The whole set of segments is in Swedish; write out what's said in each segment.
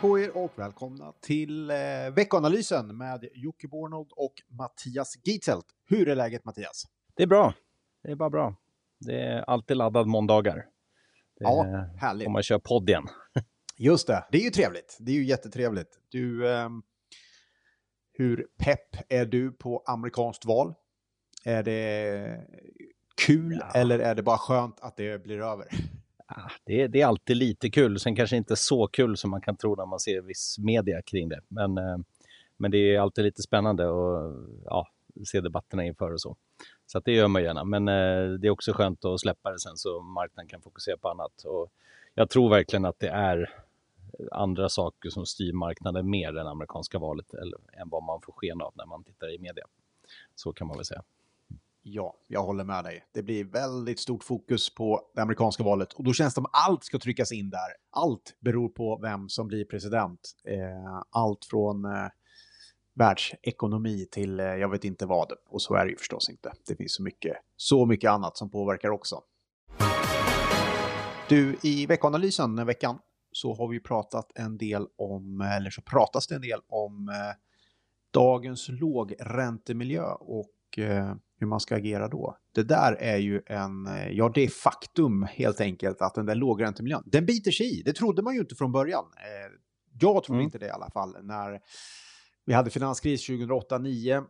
På er och välkomna till eh, veckoanalysen med Jocke Bornold och Mattias Gitzelt. Hur är läget Mattias? Det är bra. Det är bara bra. Det är alltid laddad måndagar. Det Ja, är- härligt. Får man köra podd igen. Just det, det är ju trevligt. Det är ju jättetrevligt. Du, ehm, hur pepp är du på amerikanskt val? Är det kul Ja. eller är det bara skönt att det blir över? Ah, det är, det är alltid lite kul. Sen kanske inte så kul som man kan tro när man ser viss media kring det. Men, eh, men det är alltid lite spännande att ja, se debatterna inför och så. Så att det gör man gärna. Men eh, det är också skönt att släppa det sen så marknaden kan fokusera på annat. Och jag tror verkligen att det är andra saker som styr marknaden mer än amerikanska valet eller, än vad man får sken av när man tittar i media. Så kan man väl säga. Ja, jag håller med dig. Det blir väldigt stort fokus på det amerikanska valet och då känns det som allt ska tryckas in där. Allt beror på vem som blir president. Eh, allt från eh, världsekonomi till eh, jag vet inte vad. Och så är det ju förstås inte. Det finns så mycket, så mycket annat som påverkar också. Du, i veckoanalysen den här veckan så har vi pratat en del om, eller så pratas det en del om eh, dagens lågräntemiljö och eh, hur man ska agera då. Det där är ju en, eh, ja det är faktum helt enkelt att den där lågräntemiljön, den biter sig i. Det trodde man ju inte från början. Eh, jag trodde Mm. inte det i alla fall när vi hade finanskris 2008-2009.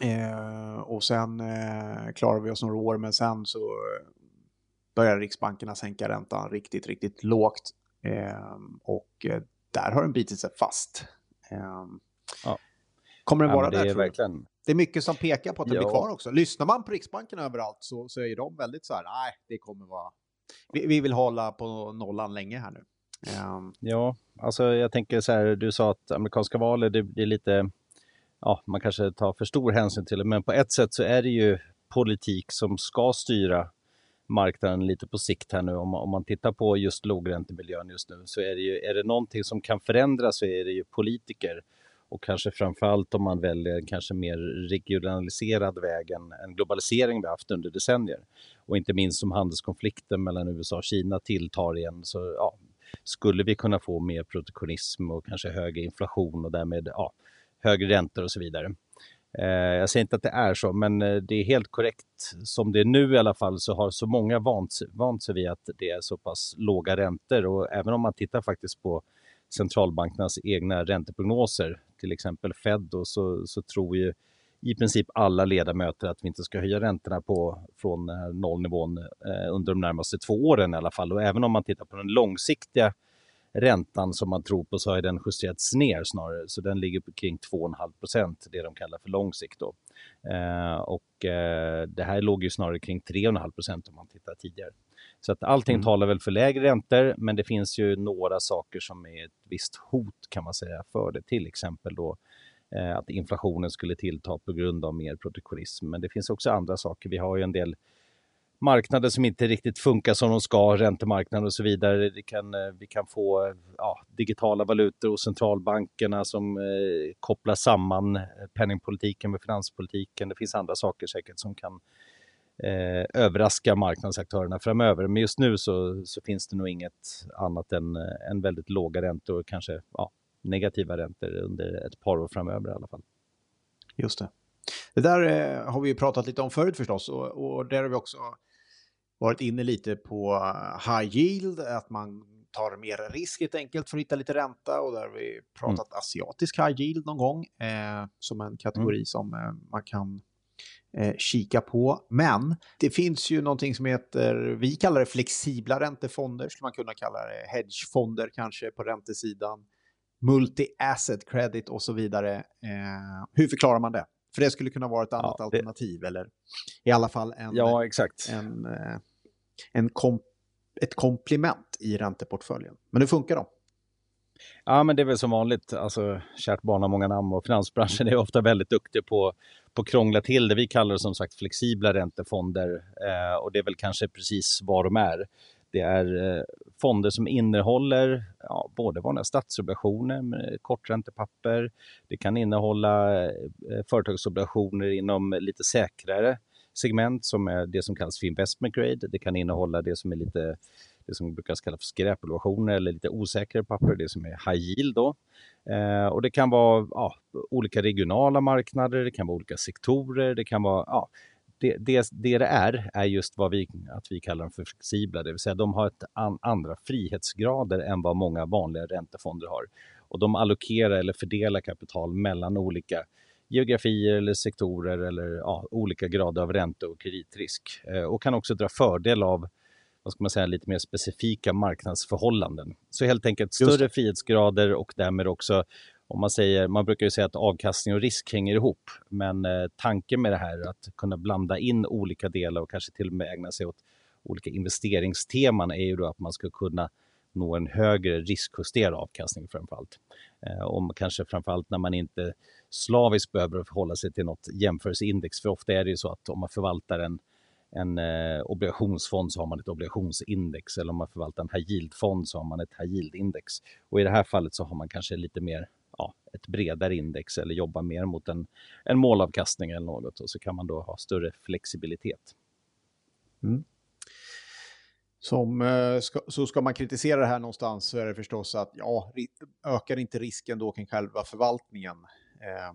Eh, och sen eh, klarade vi oss några år, men sen så började riksbankerna sänka räntan riktigt, riktigt lågt. Eh, och där har den bitit sig fast. Ja. Kommer den Ja, vara men det där är verkligen Det är mycket som pekar på att den Ja. blir kvar också. Lyssnar man på Riksbanken överallt så, så är de väldigt så här, nej, det kommer vara... Vi, vi vill hålla på nollan länge här nu. Ehm, Ja, alltså jag tänker så här, du sa att amerikanska valet, det, det är lite, ja, man kanske tar för stor hänsyn till det, men på ett sätt så är det ju politik som ska styra marknaden lite på sikt här nu. Om man, om man tittar på just lågräntemiljön just nu så är det ju, är det någonting som kan förändras så är det ju politiker. Och kanske framförallt om man väljer en kanske mer regionaliserad väg än än globalisering vi haft under decennier. Och inte minst som handelskonflikten mellan USA och Kina tilltar igen så ja, skulle vi kunna få mer protektionism och kanske högre inflation och därmed ja, högre räntor och så vidare. Eh, jag säger inte att det är så, men eh, det är helt korrekt. Som det är nu i alla fall så har så många vant, vant sig vid att det är så pass låga räntor och även om man tittar faktiskt på centralbankernas egna ränteprognoser, till exempel Fed, då, så, så tror ju i princip alla ledamöter att vi inte ska höja räntorna på, från eh, nollnivån eh, under de närmaste två åren i alla fall. Och även om man tittar på den långsiktiga räntan som man tror på så har den justerats ner snarare. Så den ligger på kring 2,5 procent, det de kallar för lång sikt. Då. Eh, och eh, det här låg ju snarare kring 3,5 procent om man tittar tidigare. Så att allting Mm. talar väl för lägre räntor, men det finns ju några saker som är ett visst hot kan man säga för det. Till exempel då eh, att inflationen skulle tillta på grund av mer protektionism. Men det finns också andra saker. Vi har ju en del marknader som inte riktigt funkar som de ska, räntemarknaden och så vidare. Det kan, eh, vi kan få eh, ja, digitala valutor och centralbankerna som eh, kopplar samman eh, penningpolitiken med finanspolitiken. Det finns andra saker säkert som kan eh, överraska marknadsaktörerna framöver. Men just nu så, så finns det nog inget annat än, än väldigt låga räntor och kanske ja, negativa räntor under ett par år framöver i alla fall. Just det. Det där eh, har vi ju pratat lite om förut förstås och, och där har vi också varit inne lite på eh, high yield, att man tar mer risk helt enkelt för att hitta lite ränta och där har vi pratat asiatisk high yield någon gång eh, som en kategori som eh, man kan eh, kika på. Men det finns ju någonting som heter, vi kallar det flexibla räntefonder, skulle man kunna kalla det hedgefonder kanske på räntesidan multi-asset credit och så vidare. Eh, hur förklarar man det? För det skulle kunna vara ett annat det- alternativ eller i alla fall en, Ja, exakt. en, eh, en kom, ett komplement i ränteportföljen. Men hur funkar de? Ja, men det är väl som vanligt. Alltså, kärt barn har många namn och finansbranschen är ofta väldigt duktig på, på att krångla till det. Vi kallar det som sagt flexibla räntefonder eh, och det är väl kanske precis vad de är. Det är eh, fonder som innehåller ja, både vanliga statsobligationer med korträntepapper. Det kan innehålla eh, företagsobligationer inom lite säkrare segment som är det som kallas för investment grade. Det kan innehålla det som är lite det som brukar kallas för skräpobligationer eller lite osäkrare papper, det som är high yield då. Eh, och det kan vara ja, olika regionala marknader, det kan vara olika sektorer, det kan vara ja, det, det, det, det är, är just vad vi, att vi kallar dem för flexibla, det vill säga de har ett an, andra frihetsgrader än vad många vanliga räntefonder har. Och de allokerar eller fördelar kapital mellan olika geografier eller sektorer eller ja, olika grader av ränte och kreditrisk. Eh, och kan också dra fördel av vad ska man säga, lite mer specifika marknadsförhållanden. Så helt enkelt större frihetsgrader och därmed också om man säger, man brukar ju säga att avkastning och risk hänger ihop, men eh, tanken med det här är att kunna blanda in olika delar och kanske till och med ägna sig åt olika investeringsteman är ju då att man ska kunna nå en högre riskjusterad avkastning framförallt. allt. om kanske framförallt när man inte slaviskt behöver förhålla sig till något jämförelseindex, för ofta är det ju så att om man förvaltar en en eh, obligationsfond så har man ett obligationsindex eller om man förvaltar en high yield-fond så har man ett high yield-index. Och i det här fallet så har man kanske lite mer ja, ett bredare index eller jobbar mer mot en, en målavkastning eller något och så kan man då ha större flexibilitet. Mm. Som, eh, ska, så ska man kritisera det här någonstans så är det förstås att ja, ökar inte risken då kring själva förvaltningen? Eh,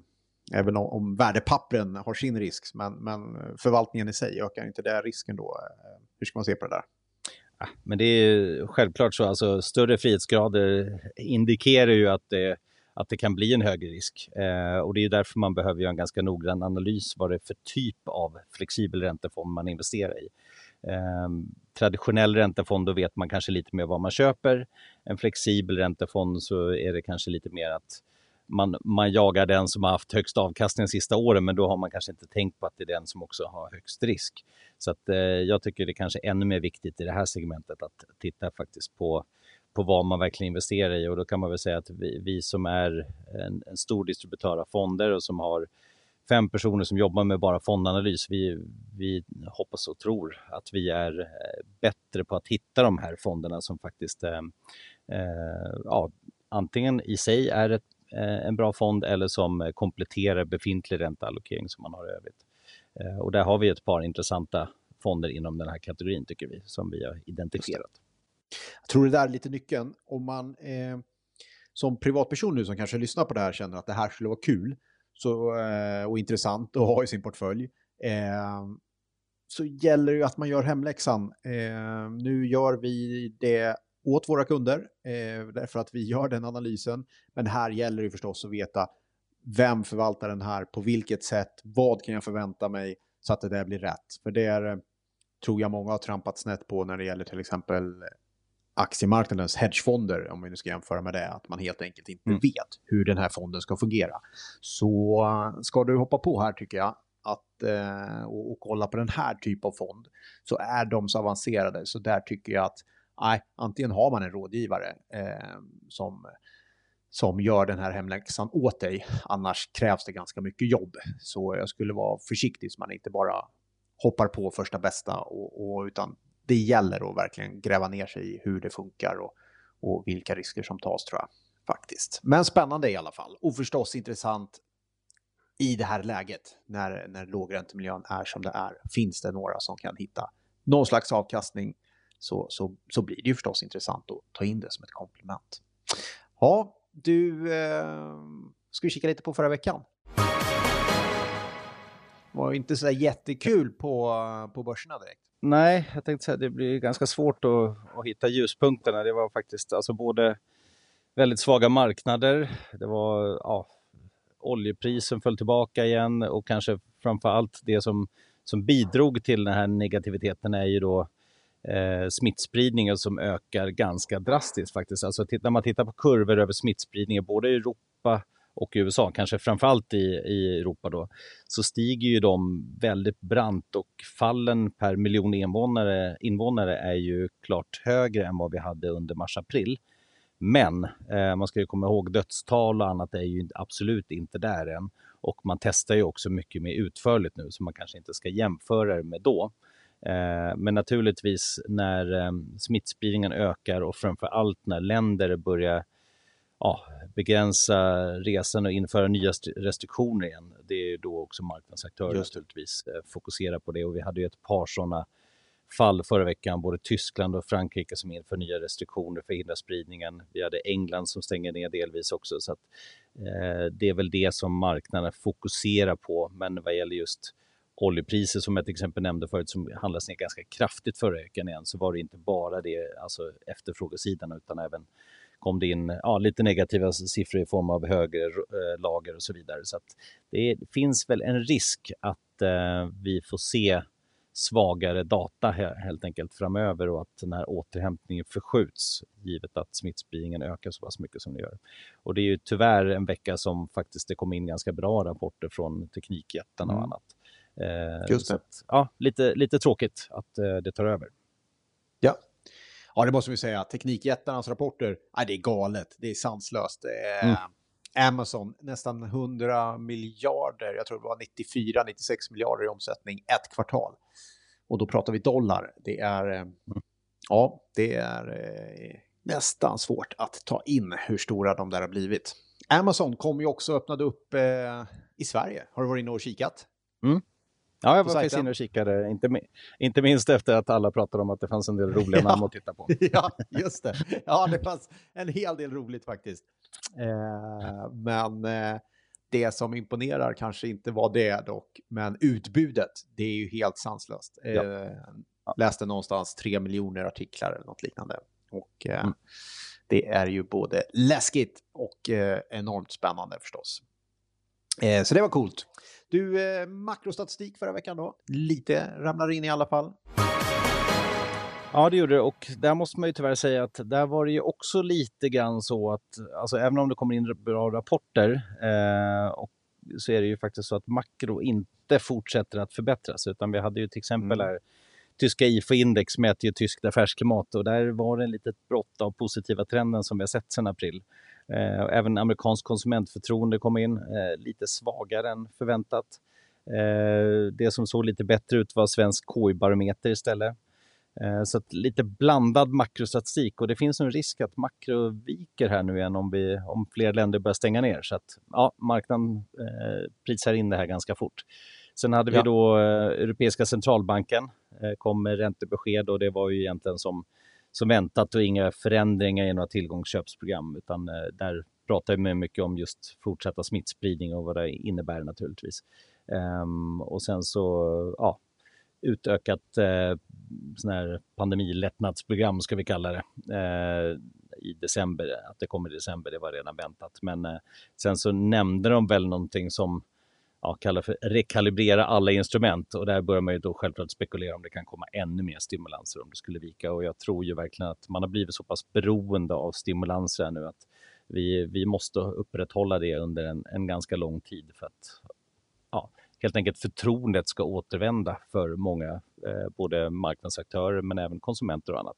Även om, om värdepappren har sin risk, men, men förvaltningen i sig, ökar inte det risken då? Eh, hur ska man se på det där? men det är självklart så, alltså större frihetsgrader indikerar ju att det, att det kan bli en högre risk. Eh, och det är därför man behöver göra en ganska noggrann analys vad det är för typ av flexibel räntefond man investerar i. Ehm, traditionell räntefond, då vet man kanske lite mer vad man köper. En flexibel räntefond så är det kanske lite mer att man, man jagar den som har haft högst avkastning de sista åren, men då har man kanske inte tänkt på att det är den som också har högst risk. Så att, eh, jag tycker det är kanske ännu mer viktigt i det här segmentet att titta faktiskt på, på vad man verkligen investerar i och då kan man väl säga att vi, vi som är en, en stor distributör av fonder och som har fem personer som jobbar med bara fondanalys. Vi, vi hoppas och tror att vi är eh, bättre på att hitta de här fonderna som faktiskt eh, eh, ja, antingen i sig är ett Eh, en bra fond eller som kompletterar befintlig ränteallokering som man har i övrigt. Eh, och där har vi ett par intressanta fonder inom den här kategorin tycker vi, som vi har identifierat. Jag tror det där är lite nyckeln. Om man eh, som privatperson nu som kanske lyssnar på det här känner att det här skulle vara kul så, eh, och intressant att ha i sin portfölj, eh, så gäller det ju att man gör hemläxan. Eh, nu gör vi det åt våra kunder, därför att vi gör den analysen. Men här gäller det förstås att veta vem förvaltar den här, på vilket sätt, vad kan jag förvänta mig så att det där blir rätt. För det är, tror jag många har trampat snett på när det gäller till exempel aktiemarknadens hedgefonder, om vi nu ska jämföra med det, att man helt enkelt inte mm. vet hur den här fonden ska fungera. Så eh, ska du hoppa på här tycker jag, att, eh, och, och, kolla på den här typen av fond, så är de så avancerade, så där tycker jag att nej, antingen har man en rådgivare eh, som, som gör den här hemläxan åt dig, annars krävs det ganska mycket jobb. Så jag skulle vara försiktig så man inte bara hoppar på första bästa, och, och utan det gäller att verkligen gräva ner sig i hur det funkar och, och vilka risker som tas tror jag faktiskt. Men spännande i alla fall och förstås intressant i det här läget när, när lågräntemiljön är som det är. Finns det några som kan hitta någon slags avkastning så, så, så blir det ju förstås intressant att ta in det som ett komplement. Ja, du, eh, ska vi kika lite på förra veckan? Det var inte så jättekul på, på börserna direkt. Nej, jag tänkte säga det blir ganska svårt att, att hitta ljuspunkterna. Det var faktiskt alltså både väldigt svaga marknader, det var ja, oljeprisen föll tillbaka igen och kanske framför allt det som, som bidrog till den här negativiteten är ju då eh, smittspridningen som ökar ganska drastiskt faktiskt. Alltså när man tittar på kurvor över smittspridningen både i Europa och i USA, kanske framförallt i, i Europa då, så stiger ju de väldigt brant och fallen per miljon invånare, invånare är ju klart högre än vad vi hade under mars-april. Men eh, man ska ju komma ihåg dödstal och annat är ju absolut inte där än. Och man testar ju också mycket mer utförligt nu så man kanske inte ska jämföra det med då. Eh, men naturligtvis när eh, smittspridningen ökar och framför allt när länder börjar ja, begränsa resan och införa nya restriktioner igen. Det är då också marknadsaktörer naturligtvis eh, fokuserar på det och vi hade ju ett par sådana fall förra veckan, både Tyskland och Frankrike som inför nya restriktioner för att hindra spridningen. Vi hade England som stänger ner delvis också. Så att, eh, det är väl det som marknaden fokuserar på. Men vad gäller just oljepriser som jag till exempel nämnde förut som handlas ner ganska kraftigt förra veckan igen så var det inte bara det, alltså efterfrågesidan utan även kom det in ja, lite negativa siffror i form av högre eh, lager och så vidare. Så det finns väl en risk att eh, vi får se svagare data helt enkelt framöver och att den här återhämtningen förskjuts givet att smittspridningen ökar så pass mycket som det gör. Och det är ju tyvärr en vecka som faktiskt det kom in ganska bra rapporter från teknikjättarna och mm. annat. Eh, Just det. Att, ja, lite, lite tråkigt att eh, det tar över. Ja. Ja, det måste vi säga. Teknikjättarnas rapporter, nej, det är galet. Det är sanslöst. Eh, mm. Amazon, nästan 100 miljarder, jag tror det var 94-96 miljarder i omsättning ett kvartal. Och då pratar vi dollar. Det är, mm. ja, det är nästan svårt att ta in hur stora de där har blivit. Amazon kom ju också och öppnade upp eh, i Sverige. Har du varit inne och kikat? Mm. Ja, jag var faktiskt inne och kikade, inte, inte minst efter att alla pratade om att det fanns en del roliga namn att titta på. ja, just det. Ja, det fanns en hel del roligt faktiskt. Eh, men eh, det som imponerar kanske inte var det dock, men utbudet, det är ju helt sanslöst. Eh, ja. Läste någonstans tre miljoner artiklar eller något liknande. Och eh, mm. det är ju både läskigt och eh, enormt spännande förstås. Eh, så det var coolt. Du, eh, makrostatistik förra veckan då? Lite ramlar in i alla fall. Ja, det gjorde det och där måste man ju tyvärr säga att där var det ju också lite grann så att, alltså även om det kommer in bra rapporter eh, och så är det ju faktiskt så att makro inte fortsätter att förbättras utan vi hade ju till exempel mm. här tyska IFO-index mäter ju tyskt affärsklimat och där var det en litet brott av positiva trenden som vi har sett sedan april. Eh, även amerikansk konsumentförtroende kom in, eh, lite svagare än förväntat. Eh, det som såg lite bättre ut var svensk KI-barometer istället. Så lite blandad makrostatistik och det finns en risk att makro viker här nu igen om, vi, om fler länder börjar stänga ner. Så att ja, marknaden eh, prisar in det här ganska fort. Sen hade ja. vi då eh, Europeiska centralbanken eh, kom med räntebesked och det var ju egentligen som som väntat och inga förändringar i några tillgångsköpsprogram utan eh, där pratar vi mycket om just fortsatta smittspridning och vad det innebär naturligtvis. Ehm, och sen så, ja, utökat eh, sån här pandemilättnadsprogram ska vi kalla det eh, i december. Att det kommer i december, det var redan väntat. Men eh, sen så nämnde de väl någonting som ja, kallar för rekalibrera alla instrument och där börjar man ju då självklart spekulera om det kan komma ännu mer stimulanser om det skulle vika och jag tror ju verkligen att man har blivit så pass beroende av stimulanser nu att vi, vi måste upprätthålla det under en, en ganska lång tid för att ja, helt enkelt förtroendet ska återvända för många, eh, både marknadsaktörer men även konsumenter och annat.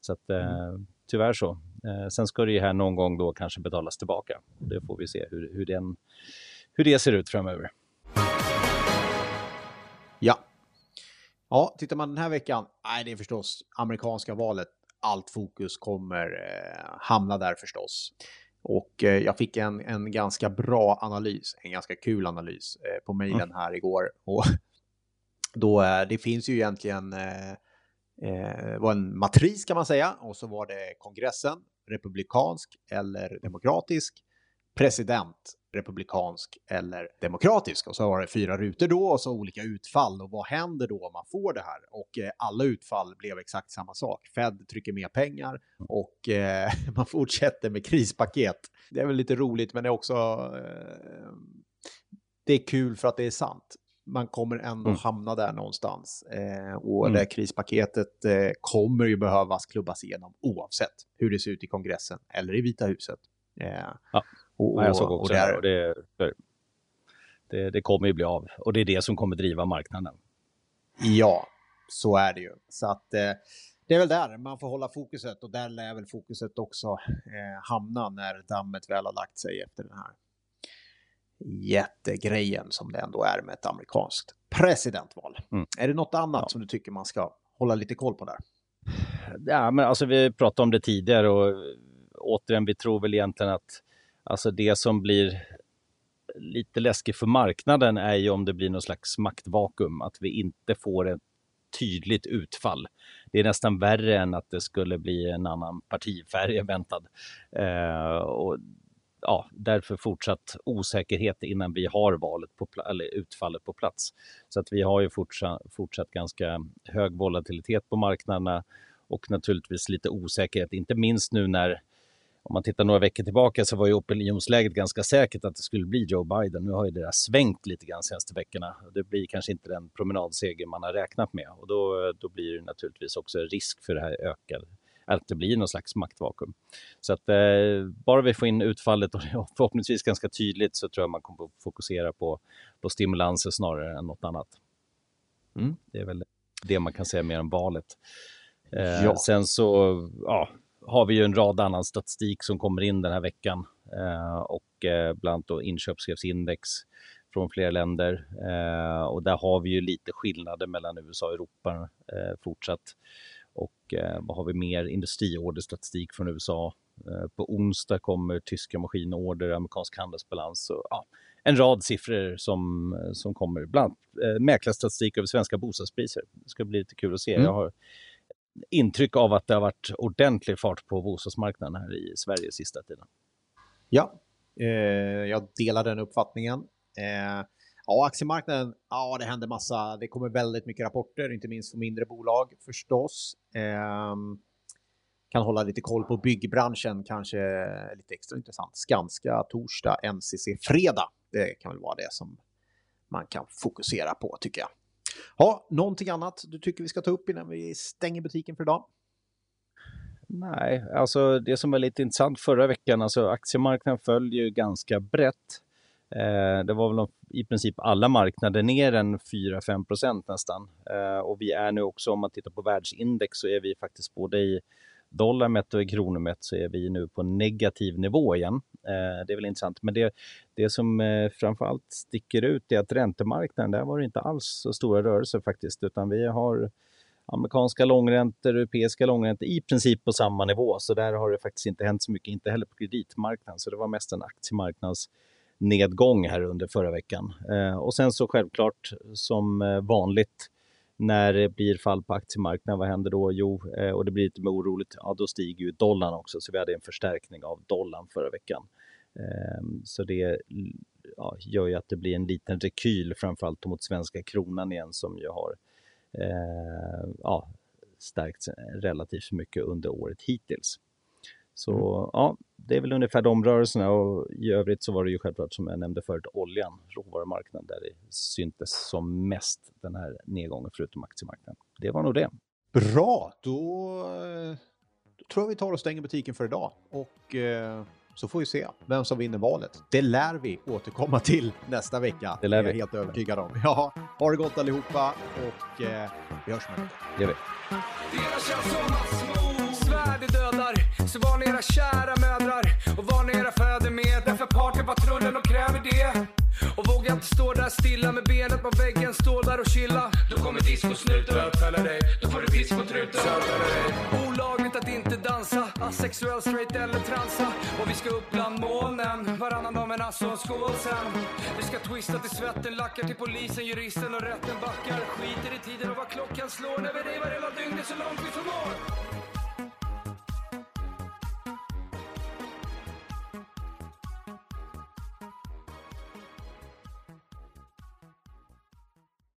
Så att eh, mm. tyvärr så. Eh, sen ska det ju här någon gång då kanske betalas tillbaka. Det får vi se hur, hur den hur det ser ut framöver. Ja. Ja, tittar man den här veckan, nej det är förstås amerikanska valet. Allt fokus kommer eh, hamna där förstås. Och eh, jag fick en, en ganska bra analys, en ganska kul analys eh, på mejlen mm. här igår. Och då, eh, det finns ju egentligen eh, eh, var en matris kan man säga och så var det kongressen, republikansk eller demokratisk, president republikansk eller demokratisk. Och så var det fyra rutor då och så olika utfall och vad händer då om man får det här? Och eh, alla utfall blev exakt samma sak. Fed trycker mer pengar och eh, man fortsätter med krispaket. Det är väl lite roligt men det är också eh, det är kul för att det är sant. Man kommer ändå mm. hamna där någonstans. Eh, och mm. det krispaketet eh, kommer ju behövas klubbas igenom oavsett hur det ser ut i kongressen eller i Vita huset. Eh, ja. Och, ja, jag såg också och det, och det, det, det kommer ju bli av. Och det är det som kommer driva marknaden. Ja, så är det ju. Så att eh, det är väl där man får hålla fokuset och där lär väl fokuset också eh, hamna när dammet väl har lagt sig efter den här jättegrejen som det ändå är med ett amerikanskt presidentval. Mm. Är det något annat ja. som du tycker man ska hålla lite koll på där? Ja, men alltså vi pratade om det tidigare och återigen, vi tror väl egentligen att Alltså det som blir lite läskigt för marknaden är ju om det blir någon slags maktvakuum, att vi inte får ett tydligt utfall. Det är nästan värre än att det skulle bli en annan partifärg än väntad. Eh, och ja, därför fortsatt osäkerhet innan vi har valet på eller utfallet på plats. Så att vi har ju fortsatt, fortsatt ganska hög volatilitet på marknaderna och naturligtvis lite osäkerhet, inte minst nu när om man tittar några veckor tillbaka så var ju opinionsläget ganska säkert att det skulle bli Joe Biden. Nu har ju det där svängt lite grann senaste veckorna. Det blir kanske inte den promenadseger man har räknat med och då, då blir det naturligtvis också risk för det här ökade att det blir någon slags maktvakuum. Så att eh, bara vi får in utfallet och förhoppningsvis ganska tydligt så tror jag man kommer att fokusera på, på stimulanser snarare än något annat. Mm. Det är väl det man kan säga mer om valet. Eh, ja. Sen så ja, har vi ju en rad annan statistik som kommer in den här veckan eh, och eh, bland annat då inköpschefsindex från flera länder eh, och där har vi ju lite skillnader mellan USA och Europa fortsatt. Och vad har vi mer? Industriorderstatistik från USA. På onsdag kommer tyska maskinorder, amerikansk handelsbalans och ja, en rad siffror som, som kommer. Bland annat mäklarstatistik över svenska bostadspriser. Det ska bli lite kul att se. Mm. Jag har intryck av att det har varit ordentlig fart på bostadsmarknaden här i Sverige sista tiden. Ja, eh, jag delar den uppfattningen. Eh, Ja, aktiemarknaden, ja det händer massa. Det kommer väldigt mycket rapporter, inte minst från mindre bolag förstås. Eh, kan hålla lite koll på byggbranschen, kanske lite extra intressant. Skanska torsdag, NCC fredag. Det kan väl vara det som man kan fokusera på tycker jag. Ja, någonting annat du tycker vi ska ta upp innan vi stänger butiken för idag? Nej, alltså det som var lite intressant förra veckan, alltså aktiemarknaden föll ju ganska brett. Eh, det var väl i princip alla marknader ner en 4-5 procent nästan. Eh, och vi är nu också, om man tittar på världsindex, så är vi faktiskt både i dollar mätt och i kronor mätt så är vi nu på negativ nivå igen. Eh, det är väl intressant. Men det, det som eh, framförallt sticker ut är att räntemarknaden, där var det inte alls så stora rörelser faktiskt, utan vi har amerikanska långräntor, europeiska långräntor i princip på samma nivå. Så där har det faktiskt inte hänt så mycket, inte heller på kreditmarknaden. Så det var mest en aktiemarknads nedgång här under förra veckan. Eh, och sen så självklart som eh, vanligt när det blir fall på aktiemarknaden, vad händer då? Jo, eh, och det blir lite mer oroligt, ja då stiger ju dollarn också, så vi hade en förstärkning av dollarn förra veckan. Ehm, så det ja, gör ju att det blir en liten rekyl, framförallt mot svenska kronan igen som ju har eh, ja, stärkts relativt mycket under året hittills. Så mm. ja, det är väl ungefär de rörelserna och i övrigt så var det ju självklart som jag nämnde förut oljan, råvarumarknaden där det syntes som mest den här nedgången förutom aktiemarknaden. Det var nog det. Bra, då, då tror jag vi tar och stänger butiken för idag och eh, så får vi se vem som vinner valet. Det lär vi återkomma till nästa vecka. Det lär vi. Jag är helt övertygad om. Ja, ha det gott allihopa och eh, vi hörs med Det gör vi. Så var ni era kära mödrar och var ni era fäder med. Därför partypatrullen och kräver det. Och våga inte stå där stilla med benet på väggen, stå där och chilla. Då kommer discosnuten bötfälla dig, då får du discotruten Olagligt att inte dansa, asexuell, straight eller transa. Och vi ska upp bland molnen, varannan dag men alltså skål sen. Vi ska twista till svetten, lackar till polisen, juristen och rätten backar. Skiter i tiden och vad klockan slår när vi revar hela dygnet så långt vi förmår.